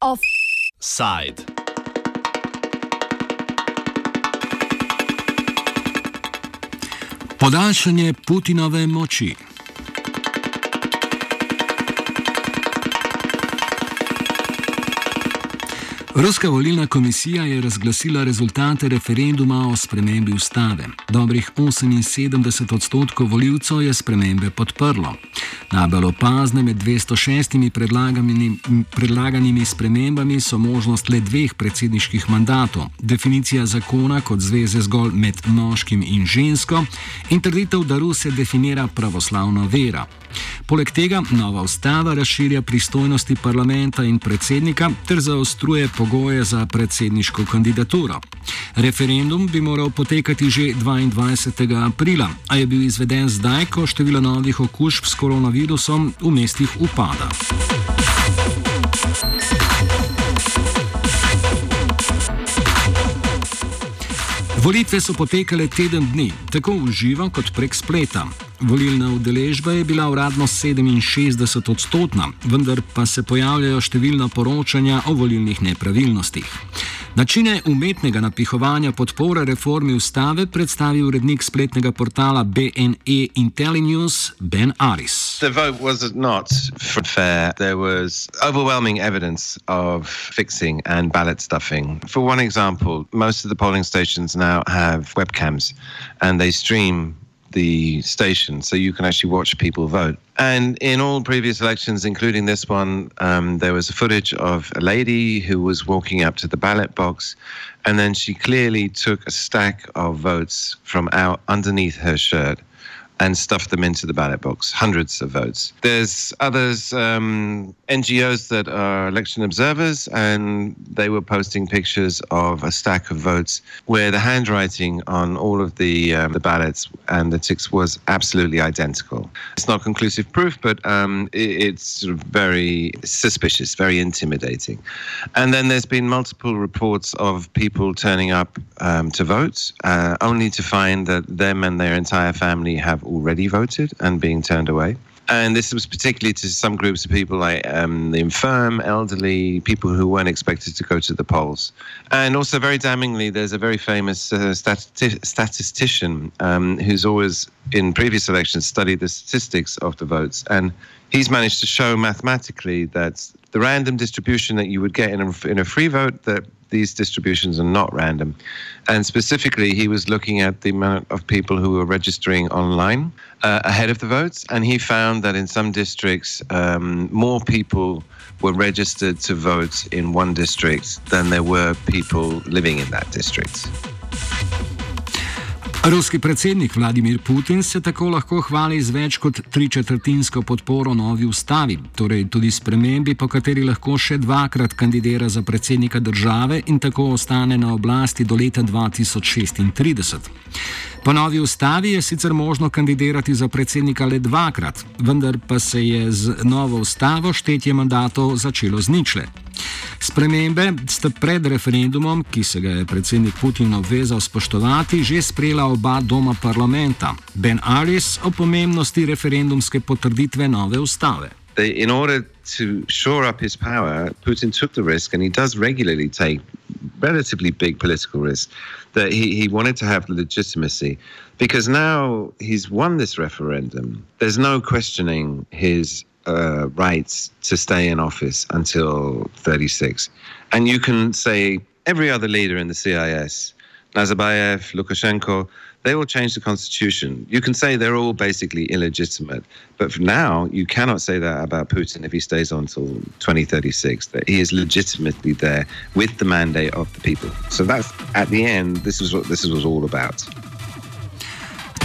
Offside. Podaljšanje Putinove moči. Ruska volilna komisija je razglasila rezultate referenduma o spremembi ustave. Dobrih 78 odstotkov voljivcev je spremembe podprlo. Najbolj opazne med 206 predlaganimi, predlaganimi spremembami so možnost le dveh predsedniških mandatov, definicija zakona kot zveze zgolj med moškim in žensko in trditev, da Rusija definira pravoslavna vera. Poleg tega nova ustava razširja pristojnosti parlamenta in predsednika ter zaostruje pogoje za predsedniško kandidaturo. Referendum bi moral potekati že 22. aprila, a je bil izveden zdaj, ko število novih okužb s koronavirusom v mestih upada. Volitve so potekale teden dni, tako v živo kot prek spleta. Volilna udeležba je bila uradno 67 odstotna, vendar pa se pojavljajo številna poročanja o volilnih nepravilnostih. Načine umetnega napihovanja podpore reformi ustave predstavi urednik spletnega portala BNE IntelliNews Ben Aris. The vote was not fair. There was overwhelming evidence of fixing and ballot stuffing. For one example, most of the polling stations now have webcams and they stream the station so you can actually watch people vote. And in all previous elections, including this one, um, there was footage of a lady who was walking up to the ballot box, and then she clearly took a stack of votes from out underneath her shirt and stuffed them into the ballot box, hundreds of votes. There's others, um, NGOs that are election observers, and they were posting pictures of a stack of votes where the handwriting on all of the um, the ballots and the ticks was absolutely identical. It's not conclusive proof, but um, it, it's very suspicious, very intimidating. And then there's been multiple reports of people turning up um, to vote, uh, only to find that them and their entire family have already voted and being turned away. And this was particularly to some groups of people like um, the infirm, elderly, people who weren't expected to go to the polls. And also, very damningly, there's a very famous uh, stati- statistician um, who's always, in previous elections, studied the statistics of the votes. And he's managed to show mathematically that the random distribution that you would get in a, in a free vote, that these distributions are not random. And specifically, he was looking at the amount of people who were registering online uh, ahead of the votes. And he found that in some districts, um, more people were registered to vote in one district than there were people living in that district. Ruski predsednik Vladimir Putin se tako lahko hvali z več kot tričetrtinsko podporo novi ustavi, torej tudi spremembi, po kateri lahko še dvakrat kandidira za predsednika države in tako ostane na oblasti do leta 2036. Po novi ustavi je sicer možno kandidirati za predsednika le dvakrat, vendar pa se je z novo ustavo štetje mandatov začelo z ničle. Spremembe sta pred referendumom, ki se ga je predsednik Putin obvezal spoštovati, že sprejela oba doma parlamenta. Ben Aris o pomembnosti referendumske potrditve nove ustave. In order to shore up his power, Putin took the risk, and he does regularly take relatively big political risks, that he, he wanted to have legitimacy. Because now he's won this referendum, there's no questioning his uh, rights to stay in office until 36. And you can say every other leader in the CIS, Nazarbayev, Lukashenko, they will change the constitution. You can say they're all basically illegitimate. But for now, you cannot say that about Putin if he stays on until 2036, that he is legitimately there with the mandate of the people. So that's, at the end, this is what this was all about.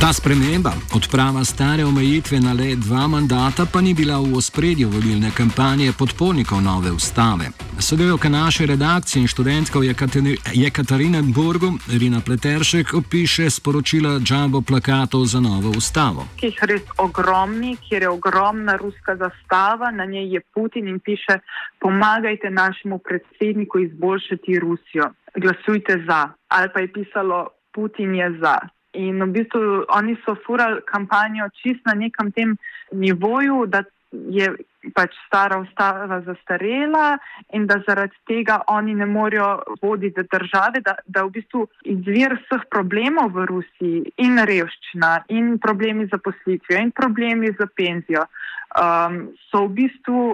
Ta sprememba, odprava stare omejitve na le dva mandata, pa ni bila v ospredju volilne kampanje podpornikov nove ustave. Sodelovka naše redakcije in študentka v Jekaterinburgu, Rina Pleteršek, opiše sporočila džambo plakatov za novo ustavo. Ki jih res ogromni, kjer je ogromna ruska zastava, na njej je Putin in piše: Pomagajte našemu predsedniku izboljšati Rusijo, glasujte za. Ali pa je pisalo Putin je za. In v bistvu oni so furali kampanjo čist na nekem tem nivoju, da je pač stara ustava zastarela in da zaradi tega oni ne morejo voditi države, da, da v bistvu izvir vseh problemov v Rusiji in revščina in problemi z poslitvijo in problemi z penzijo um, so v bistvu.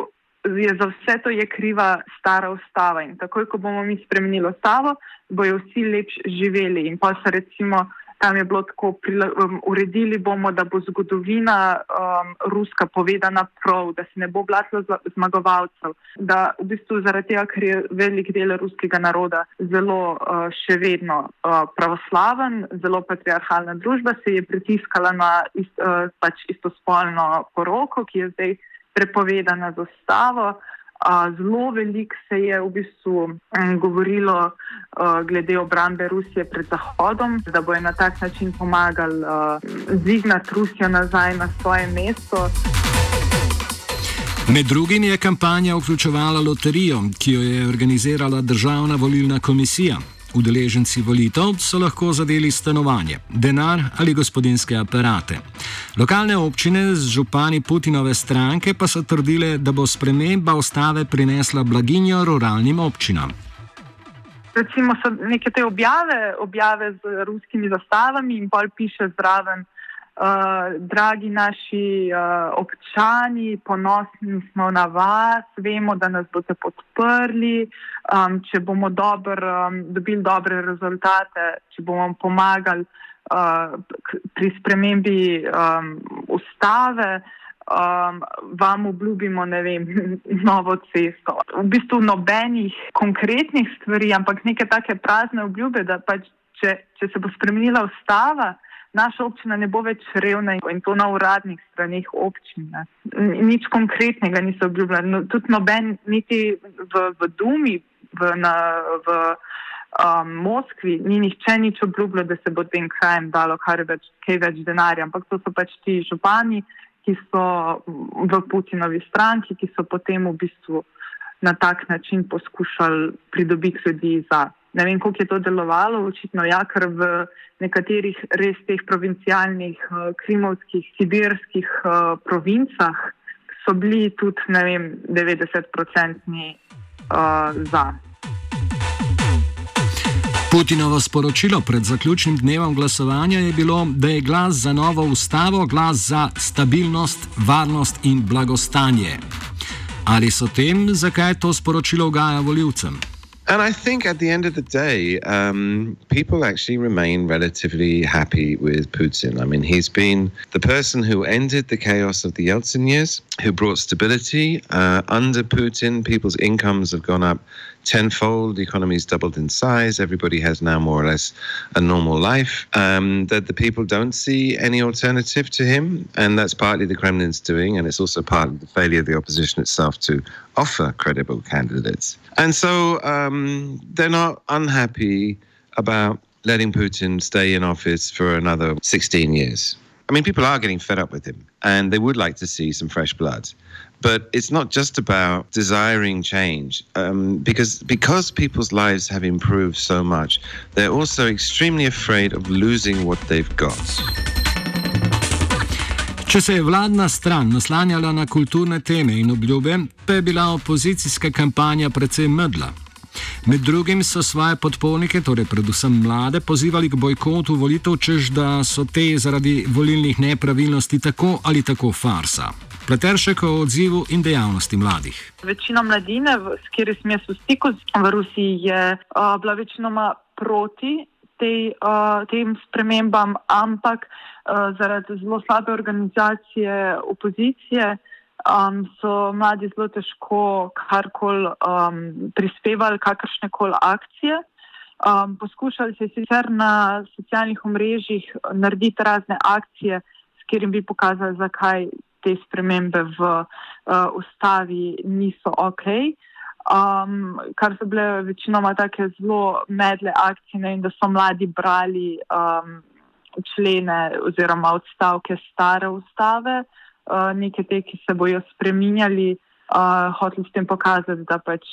Je za vse to je kriva stara ustava in takoj, ko bomo mi spremenili ustavo, bojo vsi lepše živeli. In pa se recimo tam je bilo tako, um, uredili bomo, da bo zgodovina um, ruska povedana prav, da se ne bo blatilo zmagovalcev, da v bistvu zaradi tega, ker je velik del ruskega naroda zelo uh, še vedno uh, pravoslaven, zelo patriarhalna družba, se je pritiskala na ist, uh, pač istospolno poroko, ki je zdaj prepovedana z ustavo. Zelo veliko se je v bistvu govorilo glede obrambe Rusije pred Zahodom, da bojo na tak način pomagali zignati Rusijo nazaj na svoje mesto. Med drugim je kampanja vključevala loterijo, ki jo je organizirala Državna volilna komisija. Udeleženci volitev so lahko zadeli stanovanje, denar ali gospodinske aparate. Lokalne občine z župani Putinove stranke pa so trdile, da bo sprememba ustave prinesla blaginjo ruralnim občinam. Recimo so neke te objave, objave z ruskimi zastavami in pol piše zraven. Uh, dragi naši uh, občani, ponosni smo na vas, vemo, da nas boste podprli. Um, če bomo dober, um, dobili dobre rezultate, če bomo pomagali uh, pri spremembi um, ustave, um, vam obljubimo vem, novo cesto. V bistvu nobenih konkretnih stvari, ampak neke take prazne obljube, da pač, če, če se bo spremenila ustava naša občina ne bo več revna in to na uradnih stranih občine. Nič konkretnega niso obljubljali. No, tudi noben, niti v, v Dumi, v, na, v um, Moskvi, ni nihče nič obljubljal, da se bo tem krajem dalo kar več, kaj več denarja. Ampak to so pač ti župani, ki so v Putinovi stranki, ki so potem v bistvu na tak način poskušali pridobiti ljudi za. Ne vem, kako je to delovalo, očitno ja, ker v nekaterih res teh provincialnih, uh, krimovskih, sibirskih uh, provincah so bili tudi, ne vem, 90-odstotni uh, za. Putinovo sporočilo pred zaključnim dnevom glasovanja je bilo, da je glas za novo ustavo glas za stabilnost, varnost in blagostanje. Ali so tem, zakaj to sporočilo ugaja voljivcem? And I think at the end of the day, um, people actually remain relatively happy with Putin. I mean, he's been the person who ended the chaos of the Yeltsin years, who brought stability. Uh, under Putin, people's incomes have gone up tenfold. The economy's doubled in size. Everybody has now more or less a normal life. Um, that the people don't see any alternative to him, and that's partly the Kremlin's doing, and it's also partly the failure of the opposition itself to offer credible candidates. And so um, they're not unhappy about letting Putin stay in office for another 16 years. I mean, people are getting fed up with him, and they would like to see some fresh blood. But it's not just about desiring change, um, because because people's lives have improved so much, they're also extremely afraid of losing what they've got. Če se je vladna stran naslanjala na kulturne teme in obljube, pa je bila opozicijska kampanja precej medla. Med drugim so svoje podpornike, torej predvsem mlade, pozivali k bojkotu volitev, čež da so te zaradi volilnih nepravilnosti tako ali tako farsa. Pleteršek o odzivu in dejavnosti mladih. Večina mladine, s katero sem jaz v stiku v Rusiji, je uh, bila večinoma proti tej, uh, tem spremembam, ampak uh, zaradi zelo slabe organizacije opozicije um, so mladi zelo težko karkoli um, prispevali, kakršne koli akcije. Um, poskušali so sicer na socialnih omrežjih narediti razne akcije, s katerimi bi pokazali, zakaj te spremembe v uh, ustavi niso ok. Um, kar so bile večinoma take zelo medle akcije in da so mladi brali um, člene oziroma odstavke stare ustave, neke te, ki se bojo spreminjali uh, hoteli s tem pokazati, da pač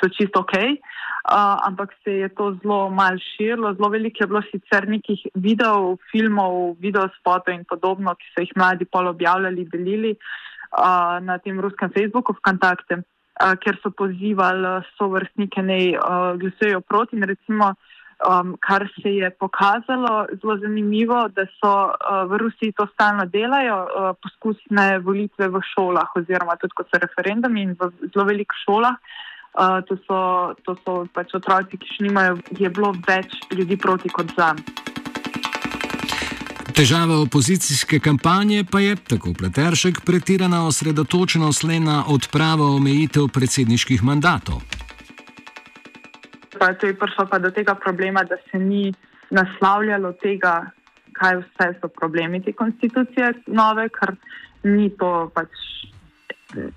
so čisto ok, uh, ampak se je to zelo mal širilo. Zelo veliko je bilo sicer nekih videov, filmov, videospotov in podobno, ki so jih mladi pol objavljali, delili uh, na tem ruskem Facebooku v kontakte, uh, kjer so pozivali so vrstnike naj uh, glasujejo proti. In recimo, um, kar se je pokazalo zelo zanimivo, da so uh, v Rusiji to stalno delajo, uh, poskusne volitve v šolah oziroma tudi kot so referendumi in v zelo velikih šolah. Uh, to so, to so pač otroci, ki še nimajo, je bilo več ljudi proti kot za. Težava opozicijske kampanje pa je, tako pleteršek, pretirana osredotočenost le na odpravo omejitev predsedniških mandatov pa to je prišlo pa do tega problema, da se ni naslavljalo tega, kaj vse so problemi te konstitucije nove, ker ni to pač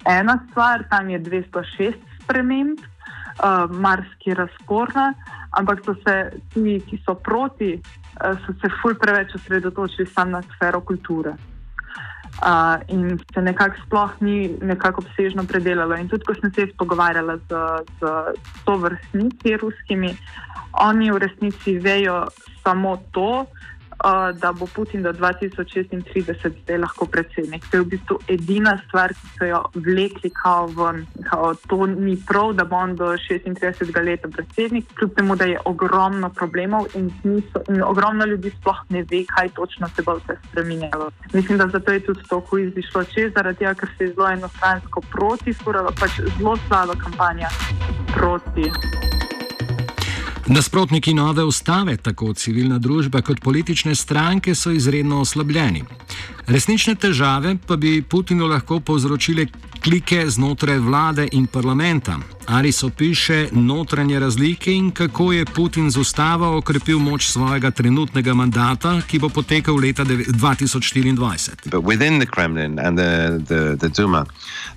ena stvar, tam je 206 sprememb, uh, marski razporna, ampak so se ti, ki so proti, uh, so se ful preveč osredotočili samo na sfero kulture uh, in se nekako sploh ni nekako obsežno predelalo. In tudi, ko sem se jaz pogovarjala z, z to vrstnici ruskimi, oni v resnici vejo samo to, da bo Putin do 2036 zdaj lahko predsednik. To je v bistvu edina stvar, ki so jo vlekli kao ven. Kao, to ni prav, da bo on do 36 let predsednik, kljub temu, da je ogromno problemov in, niso, in ogromno ljudi sploh ne ve, kaj točno se bo vse spremenilo. Mislim, da zato je tudi to, je izšlo čez, zaradi tega, ker se je zelo enostransko proti, skoraj pač zelo slaba kampanja proti. Nasprotniki nove ustave, tako civilna družba kot politične stranke, so izredno oslabljeni. Resnične težave pa bi Putinu lahko povzročile klike znotraj vlade in parlamenta. Ali so piše notranje razlike in kako je Putin z ustavo okrepil moč svojega trenutnega mandata, ki bo potekal leta 2024. But within the Kremlin and the, the, the Duma,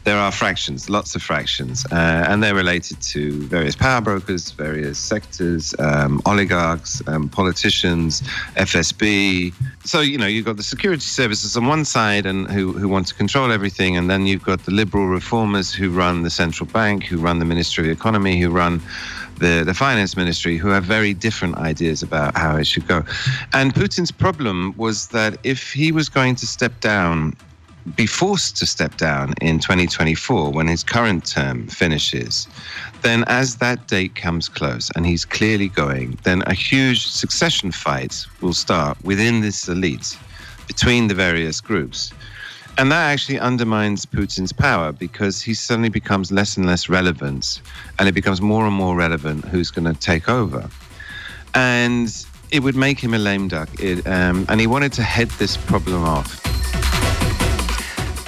there are fractions, lots of fractions, uh, and they're related to various power brokers, various sectors, um, oligarchs, um, politicians, FSB. So, you know, you've got the security services on one side and who, who want to control everything, and then you've got the liberal reformers who run the central bank, who run the Ministry of Economy, who run the, the finance ministry, who have very different ideas about how it should go. And Putin's problem was that if he was going to step down, be forced to step down in 2024 when his current term finishes, then as that date comes close and he's clearly going, then a huge succession fight will start within this elite between the various groups. And that actually undermines Putin's power because he suddenly becomes less and less relevant, and it becomes more and more relevant who's going to take over. And it would make him a lame duck. It, um, and he wanted to head this problem off.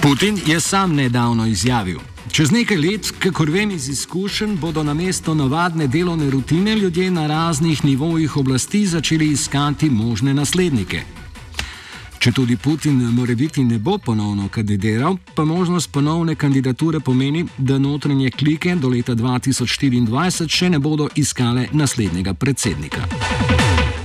Putin je sam nedavno izjavil. Čez nekaj let, kakor vem iz izkušenj, bodo na mesto navadne delovne rutine ljudje na raznih nivojih oblasti začeli iskati možne naslednike. Če tudi Putin more biti ne bo ponovno kandidiral, pa možnost ponovne kandidature pomeni, da notranje klike do leta 2024 še ne bodo iskale naslednjega predsednika.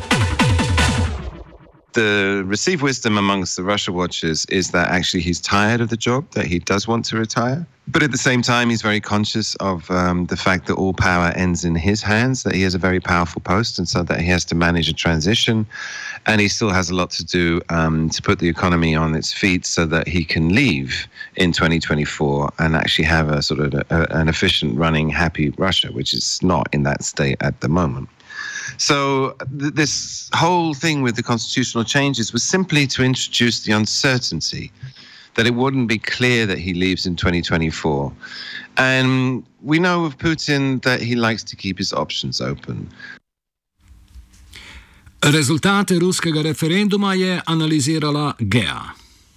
The received wisdom amongst the Russia watchers is that actually he's tired of the job, that he does want to retire. But at the same time, he's very conscious of um, the fact that all power ends in his hands, that he has a very powerful post, and so that he has to manage a transition. And he still has a lot to do um, to put the economy on its feet so that he can leave in 2024 and actually have a sort of a, a, an efficient, running, happy Russia, which is not in that state at the moment. So th- this whole thing with the constitutional changes was simply to introduce the uncertainty that it wouldn't be clear that he leaves in 2024. And we know of Putin that he likes to keep his options open. Rezultate ruskega referenduma je analizirala GEA.